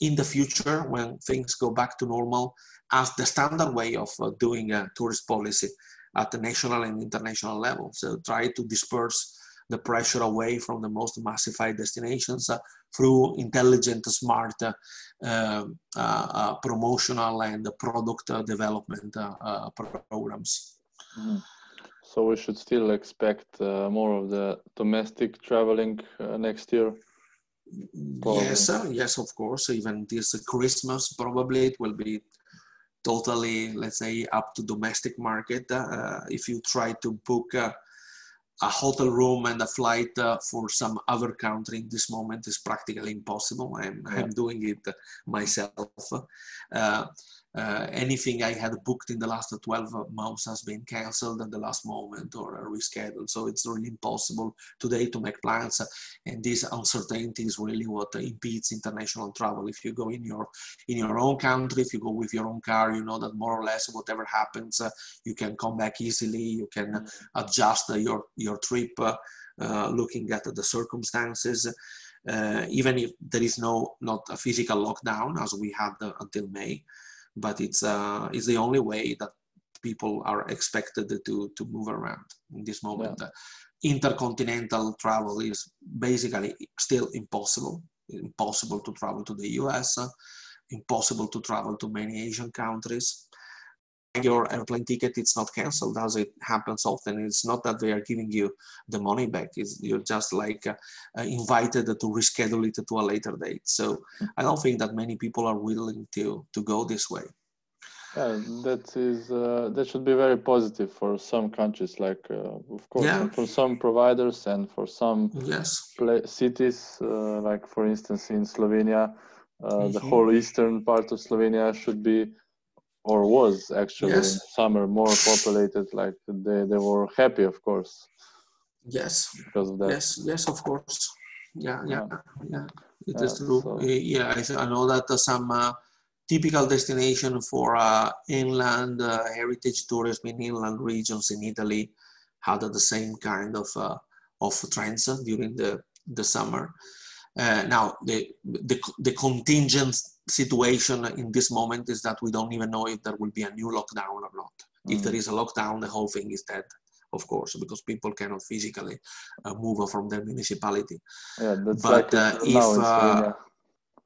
in the future when things go back to normal as the standard way of uh, doing a tourist policy at the national and international level. So try to disperse the pressure away from the most massified destinations uh, through intelligent, smart uh, um, uh, uh promotional and product uh, development programs. Mm-hmm. So we should still expect more of the domestic traveling next year. Probably. Yes, uh, yes, of course. Even this Christmas, probably it will be totally, let's say, up to domestic market. Uh, if you try to book a, a hotel room and a flight uh, for some other country in this moment is practically impossible. I'm, yeah. I'm doing it myself. Uh, uh, anything I had booked in the last 12 months has been cancelled at the last moment or rescheduled. So it's really impossible today to make plans. And this uncertainty is really what impedes international travel. If you go in your in your own country, if you go with your own car, you know that more or less whatever happens, uh, you can come back easily. You can mm-hmm. adjust your your trip, uh, looking at the circumstances. Uh, even if there is no not a physical lockdown as we had uh, until May, but it's uh, it's the only way that people are expected to to move around in this moment. Yeah. Intercontinental travel is basically still impossible. Impossible to travel to the U.S. Impossible to travel to many Asian countries. Your airplane ticket it's not cancelled as it happens often. It's not that they are giving you the money back. It's, you're just like uh, invited to reschedule it to a later date. So I don't think that many people are willing to to go this way. Yeah, that is uh, that should be very positive for some countries, like uh, of course yeah. for some providers and for some yes. cities, uh, like for instance in Slovenia, mm-hmm. the whole eastern part of Slovenia should be or was actually yes. in summer more populated like they, they were happy of course yes because of that yes yes of course yeah yeah yeah, yeah. it yeah, is true so. yeah I, I know that uh, some uh, typical destination for uh, inland uh, heritage tourism in inland regions in italy had the same kind of uh, of trends uh, during the the summer now the, the the contingent situation in this moment is that we don't even know if there will be a new lockdown or not. Mm. If there is a lockdown, the whole thing is dead, of course, because people cannot physically uh, move from their municipality. Yeah, that's but like uh, if uh,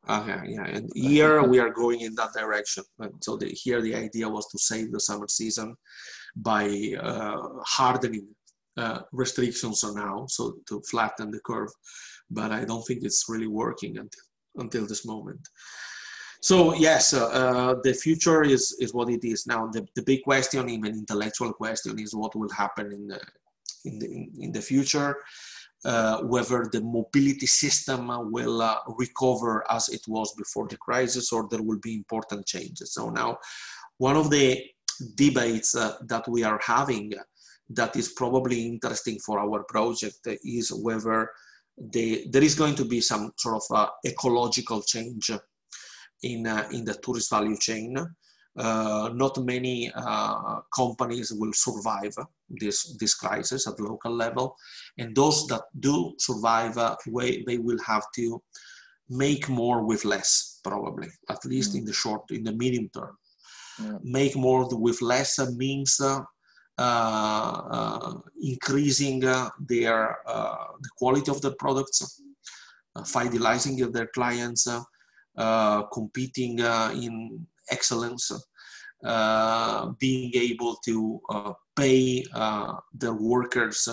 okay, yeah, and here we are going in that direction. So the, here the idea was to save the summer season by uh, hardening uh, restrictions are now, so to flatten the curve. But I don't think it's really working until until this moment. So yes, uh, uh, the future is is what it is now. The, the big question, even intellectual question, is what will happen in the in the in, the future. uh, whether the mobility system will uh, recover as it was before the crisis or there will be important changes. So now, one of the debates uh, that we are having that is probably interesting for our project is whether the, there is going to be some sort of uh, ecological change in, uh, in the tourist value chain. Uh, not many uh, companies will survive this, this crisis at local level. And those that do survive, uh, they will have to make more with less, probably, at least mm. in the short, in the medium term. Yeah. Make more with less means uh, uh, increasing uh, their the quality of their products, fidelizing their clients, competing in excellence, uh, being able to uh, pay uh, their workers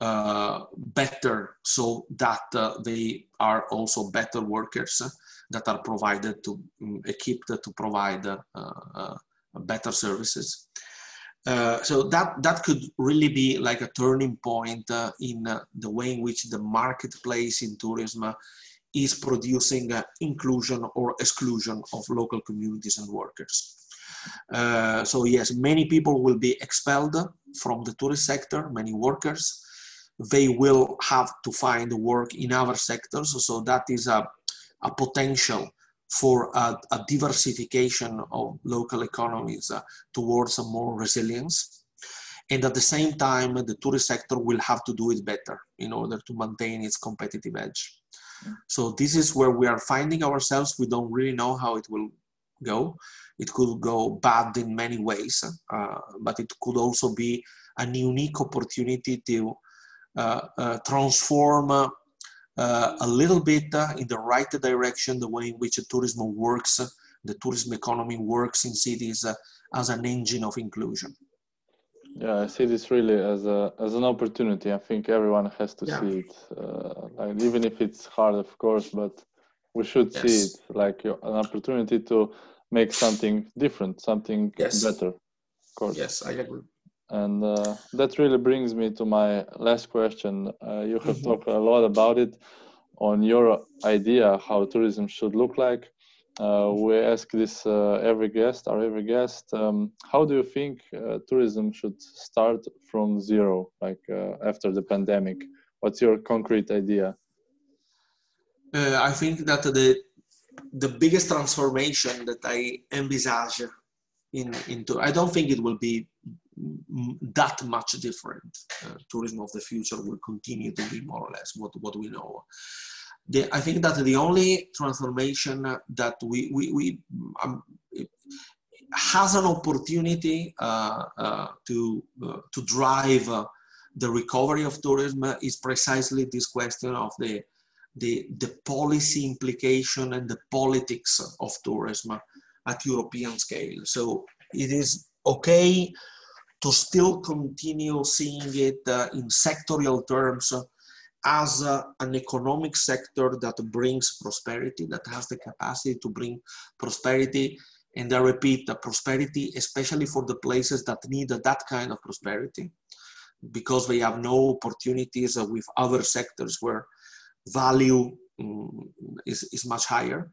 better so that they are also better workers that are provided to um, equipped to provide better services. Uh, so that that could really be like a turning point uh, in uh, the way in which the marketplace in tourism is producing inclusion or exclusion of local communities and workers. Uh, so yes, many people will be expelled from the tourist sector, many workers. They will have to find work in other sectors. So that is a, a potential for a, a, diversification of local economies uh, towards a more resilience. And at the same time, the tourist sector will have to do it better in order to maintain its competitive edge. So this is where we are finding ourselves. We don't really know how it will go. It could go bad in many ways, uh, but it could also be an unique opportunity to uh, uh, transform uh, a little bit in the right direction the way in which tourism works, the tourism economy works in cities as an engine of inclusion. Yeah, I see this really as a as an opportunity. I think everyone has to yeah. see it, uh, like even if it's hard, of course, but we should yes. see it like an opportunity to make something different, something yes. better. Of course. Yes, I agree. And uh, that really brings me to my last question. Uh, you have mm-hmm. talked a lot about it on your idea how tourism should look like. Uh, we ask this uh, every guest, our every guest. Um, how do you think uh, tourism should start from zero, like uh, after the pandemic? What's your concrete idea? Uh, I think that the the biggest transformation that I envisage in into I don't think it will be that much different. Uh, tourism of the future will continue to be more or less what what we know the, I think that the only transformation that we, we, we um, has an opportunity uh, uh, to, uh, to drive uh, the recovery of tourism is precisely this question of the, the, the policy implication and the politics of tourism at European scale. So it is okay to still continue seeing it uh, in sectorial terms as a, an economic sector that brings prosperity, that has the capacity to bring prosperity. And I repeat, the prosperity, especially for the places that need that kind of prosperity, because they have no opportunities with other sectors where value um, is, is much higher.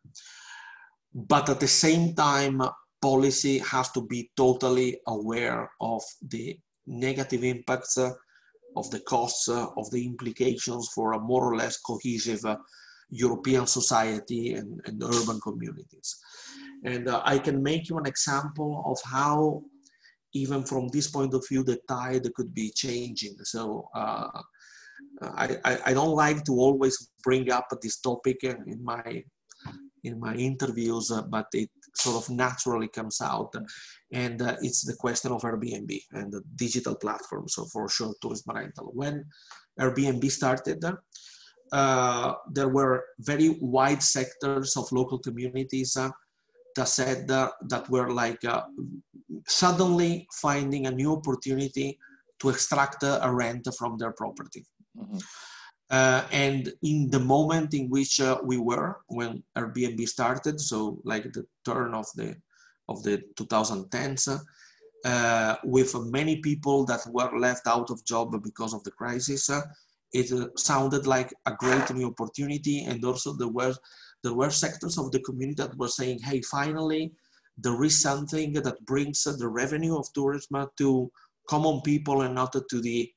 But at the same time, policy has to be totally aware of the negative impacts uh, of the costs, uh, of the implications for a more or less cohesive uh, European society and, and, urban communities. And uh, I can make you an example of how, even from this point of view, the tide could be changing. So uh, I, I, I, don't like to always bring up this topic in my in my interviews, uh, but it sort of naturally comes out and uh, it's the question of Airbnb and the digital platform. So for sure, tourism rental. When Airbnb started, uh, there were very wide sectors of local communities uh, that said that were like uh, suddenly finding a new opportunity to extract a rent from their property. Mm-hmm. Uh, and in the moment in which uh, we were when Airbnb started, so like the turn of the of the 2010s, uh, with many people that were left out of job because of the crisis, uh, it uh, sounded like a great new opportunity. And also there were, there were sectors of the community that were saying, hey, finally, there is something that brings the revenue of tourism to common people and not to the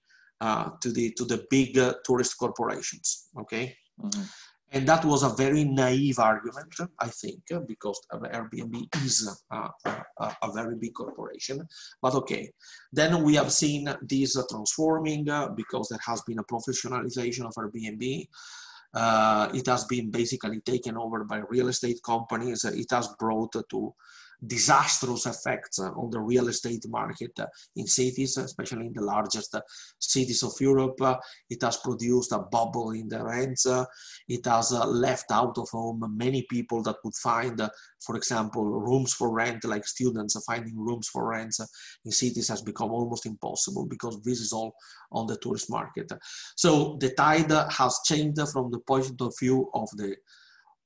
uh, to the to the big uh, tourist corporations. Okay, mm-hmm. and that was a very naive argument, I think, because Airbnb is a, a, a very big corporation. But okay, then we have seen this transforming uh, because there has been a professionalization of Airbnb. Uh, it has been basically taken over by real estate companies. It has brought to disastrous effects uh, on the real estate market uh, in cities, especially in the largest uh, cities of Europe. It has produced a bubble in the rents. It has left out of home many people that would find, for example, rooms for rent, like students finding rooms for rent in cities has become almost impossible because this is all on the tourist market. So the tide has changed from the point of view of the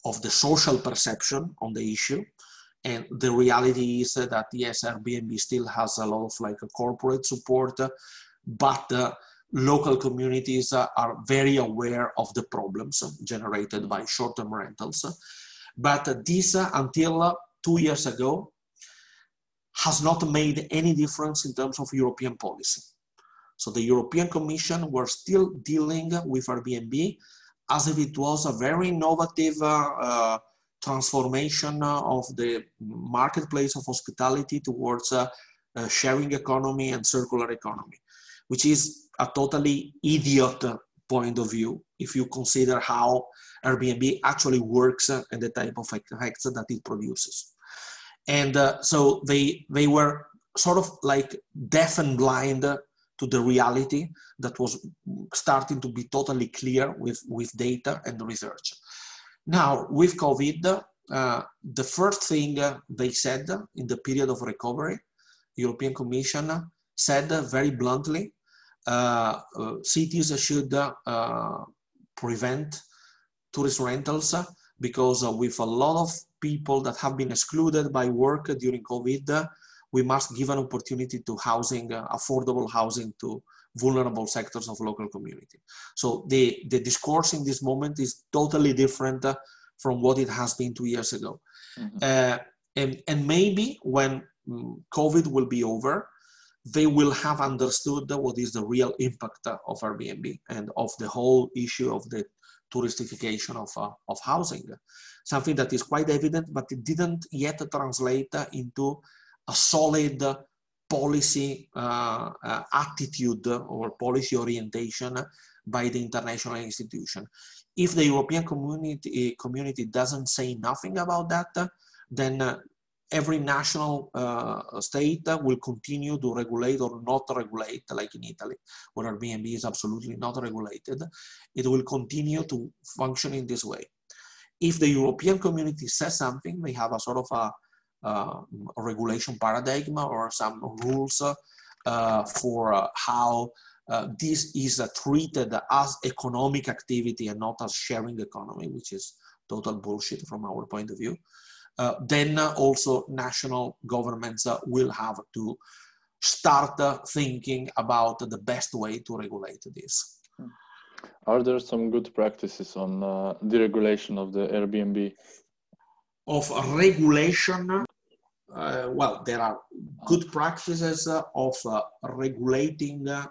of the social perception on the issue and the reality is that yes, Airbnb still has a lot of like corporate support, but uh, local communities uh, are very aware of the problems generated by short-term rentals. But this, uh, until two years ago, has not made any difference in terms of European policy. So the European Commission were still dealing with Airbnb as if it was a very innovative uh, uh, transformation of the marketplace of hospitality towards a, a sharing economy and circular economy, which is a totally idiot point of view if you consider how Airbnb actually works and the type of effects that it produces. And uh, so they, they were sort of like deaf and blind to the reality that was starting to be totally clear with, with data and research. Now, with COVID, uh, the first thing uh, they said in the period of recovery, European Commission said very bluntly, uh, uh cities should uh, prevent tourist rentals because with a lot of people that have been excluded by work during COVID, we must give an opportunity to housing, affordable housing to vulnerable sectors of local community. So the, the discourse in this moment is totally different uh, from what it has been two years ago. Mm-hmm. Uh, and, and maybe when mm, COVID will be over, they will have understood what is the real impact of Airbnb and of the whole issue of the touristification of, uh, of housing. Something that is quite evident, but it didn't yet translate into a solid policy uh, uh, attitude or policy orientation by the international institution. If the European community, community doesn't say nothing about that, then uh, every national uh, state will continue to regulate or not regulate, like in Italy, where Airbnb is absolutely not regulated. It will continue to function in this way. If the European community says something, they have a sort of a regulation paradigm or some rules uh, for uh, how this is treated as economic activity and not as sharing economy, which is total bullshit from our point of view. Uh, then uh, also national governments uh, will have to start thinking about the best way to regulate this. Are there some good practices on deregulation of the Airbnb of regulation, uh, well, there are good practices of uh, regulating uh,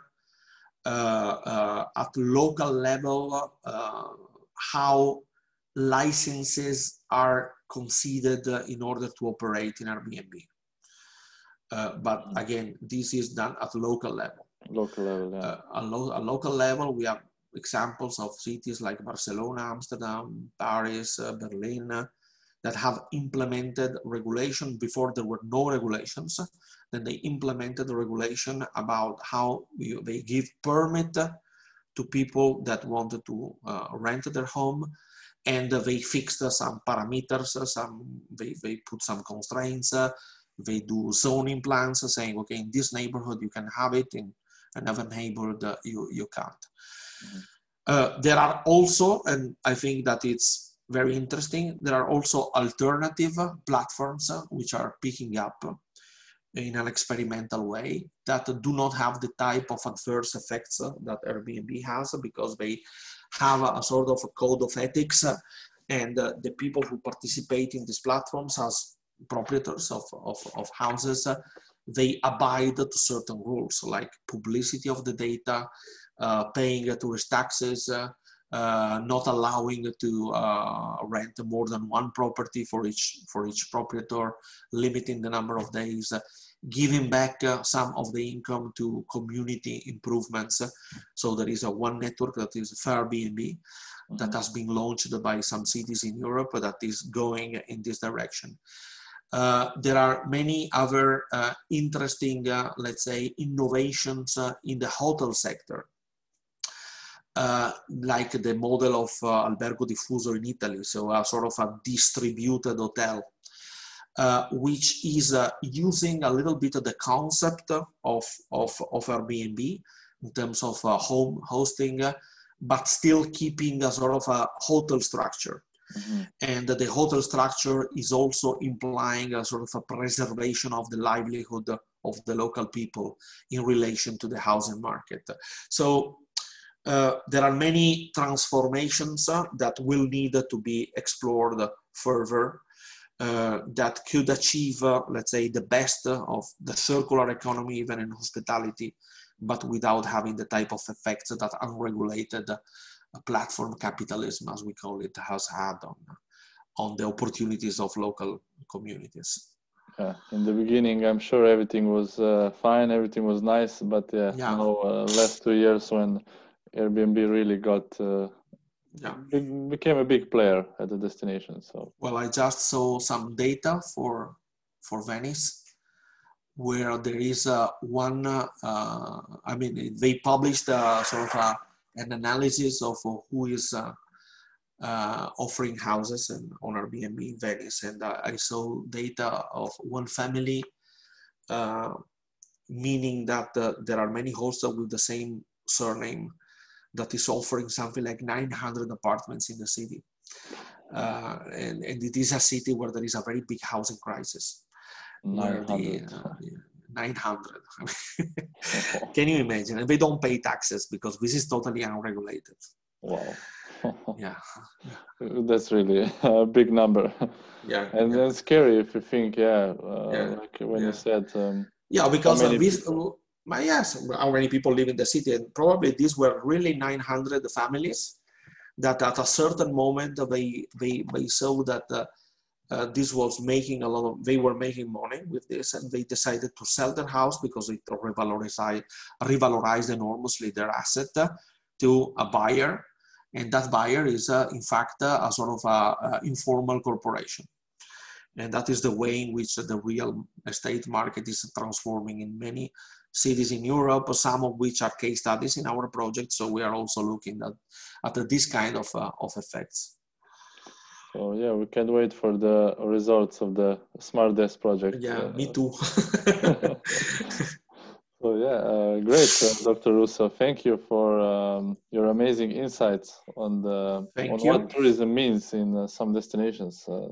uh at local level uh, how licenses are conceded in order to operate in Airbnb. Uh, but mm. again, this is done at local level. Local level, yeah. Uh, a, lo- a, local level, we have examples of cities like Barcelona, Amsterdam, Paris, uh, Berlin, that have implemented regulation before there were no regulations. Then they implemented a regulation about how you, they give permit to people that wanted to uh, rent their home and they fixed some parameters, some they, they put some constraints, they do zoning plans saying, okay, in this neighborhood you can have it, in another neighborhood you, you can't. Mm -hmm. uh, there are also, and I think that it's very interesting. There are also alternative platforms uh, which are picking up. in an experimental way that do not have the type of adverse effects that Airbnb has because they have a, sort of a code of ethics and uh, the people who participate in these platforms as proprietors of, of, of houses, uh, they abide to certain rules like publicity of the data, uh, paying tourist taxes, uh, not allowing to uh, rent more than one property for each for each proprietor, limiting the number of days, uh, giving back uh, some of the income to community improvements. So there is a one network that is Fairbnb that has been launched by some cities in Europe that is going in this direction. Uh, there are many other uh, interesting, uh, let's say, innovations uh, in the hotel sector, uh, like the model of Albergo Diffuso in Italy, so a sort of a distributed hotel, which is using a little bit of the concept of, of, of Airbnb in terms of home hosting, but still keeping a sort of a hotel structure. Mm-hmm. And the hotel structure is also implying a sort of a preservation of the livelihood of the local people in relation to the housing market. So uh, there are many transformations uh, that will need to be explored further uh, that could achieve, uh, let's say, the best of the circular economy, even in hospitality, but without having the type of effects that unregulated platform capitalism, as we call it, has had on, on the opportunities of local communities. Yeah, in the beginning, I'm sure everything was uh, fine, everything was nice, but yeah, yeah. Uh, last two years when Airbnb really got uh, yeah. became a big player at the destination. So well, I just saw some data for for Venice, where there is uh, one. Uh, I mean, they published a sort of a an analysis of uh, who is uh, uh, offering houses and on Airbnb in Venice. And I saw data of one family, meaning that there are many hosts with the same surname that is offering something like 900 apartments in the city. Uh, and, and, it is a city where there is a very big housing crisis. 900. 900. Can you imagine? And they don't pay taxes because this is totally unregulated. Wow. yeah. That's really a big number. Yeah. And yeah. then scary if you think, yeah, uh, yeah. like when yeah. you said. Um, yeah, because uh, this, uh, yes, how many people live in the city? And probably these were really 900 families that at a certain moment they, they, they saw that. Uh, uh, this was making a lot of they were making money with this and they decided to sell their house because it revalorized revalorized enormously their asset to a buyer and that buyer is uh, in fact uh, a sort of a, a, informal corporation and that is the way in which the real estate market is transforming in many cities in Europe, some of which are case studies in our project. So we are also looking at, at this kind of, uh, of effects. So yeah, we can't wait for the results of the SMARTDEST project. Yeah, uh, me too. so yeah, uh, great, uh, Dr. Russo. Thank you for um, your amazing insights on the Thank on you. what tourism means in uh, some destinations. Uh,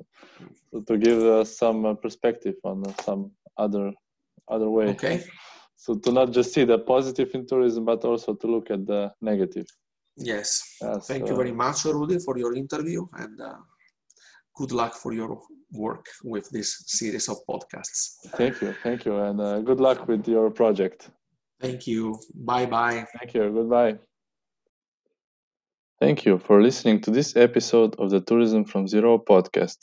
to give us some uh, perspective on some other other way. Okay. So to not just see the positive in tourism, but also to look at the negative. Yes. Thank you very much, Rudy, for your interview and good luck for your work with this series of podcasts. Thank you. Thank you. And uh, good luck with your project. Thank you. Bye bye. Thank you. Goodbye. Thank you for listening to this episode of the Tourism from Zero podcast.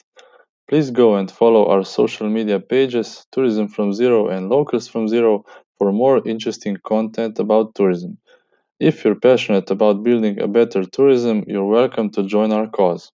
Please go and follow our social media pages, Tourism from Zero and Locals from Zero, for more interesting content about tourism. If you're passionate about building a better tourism, you're welcome to join our cause.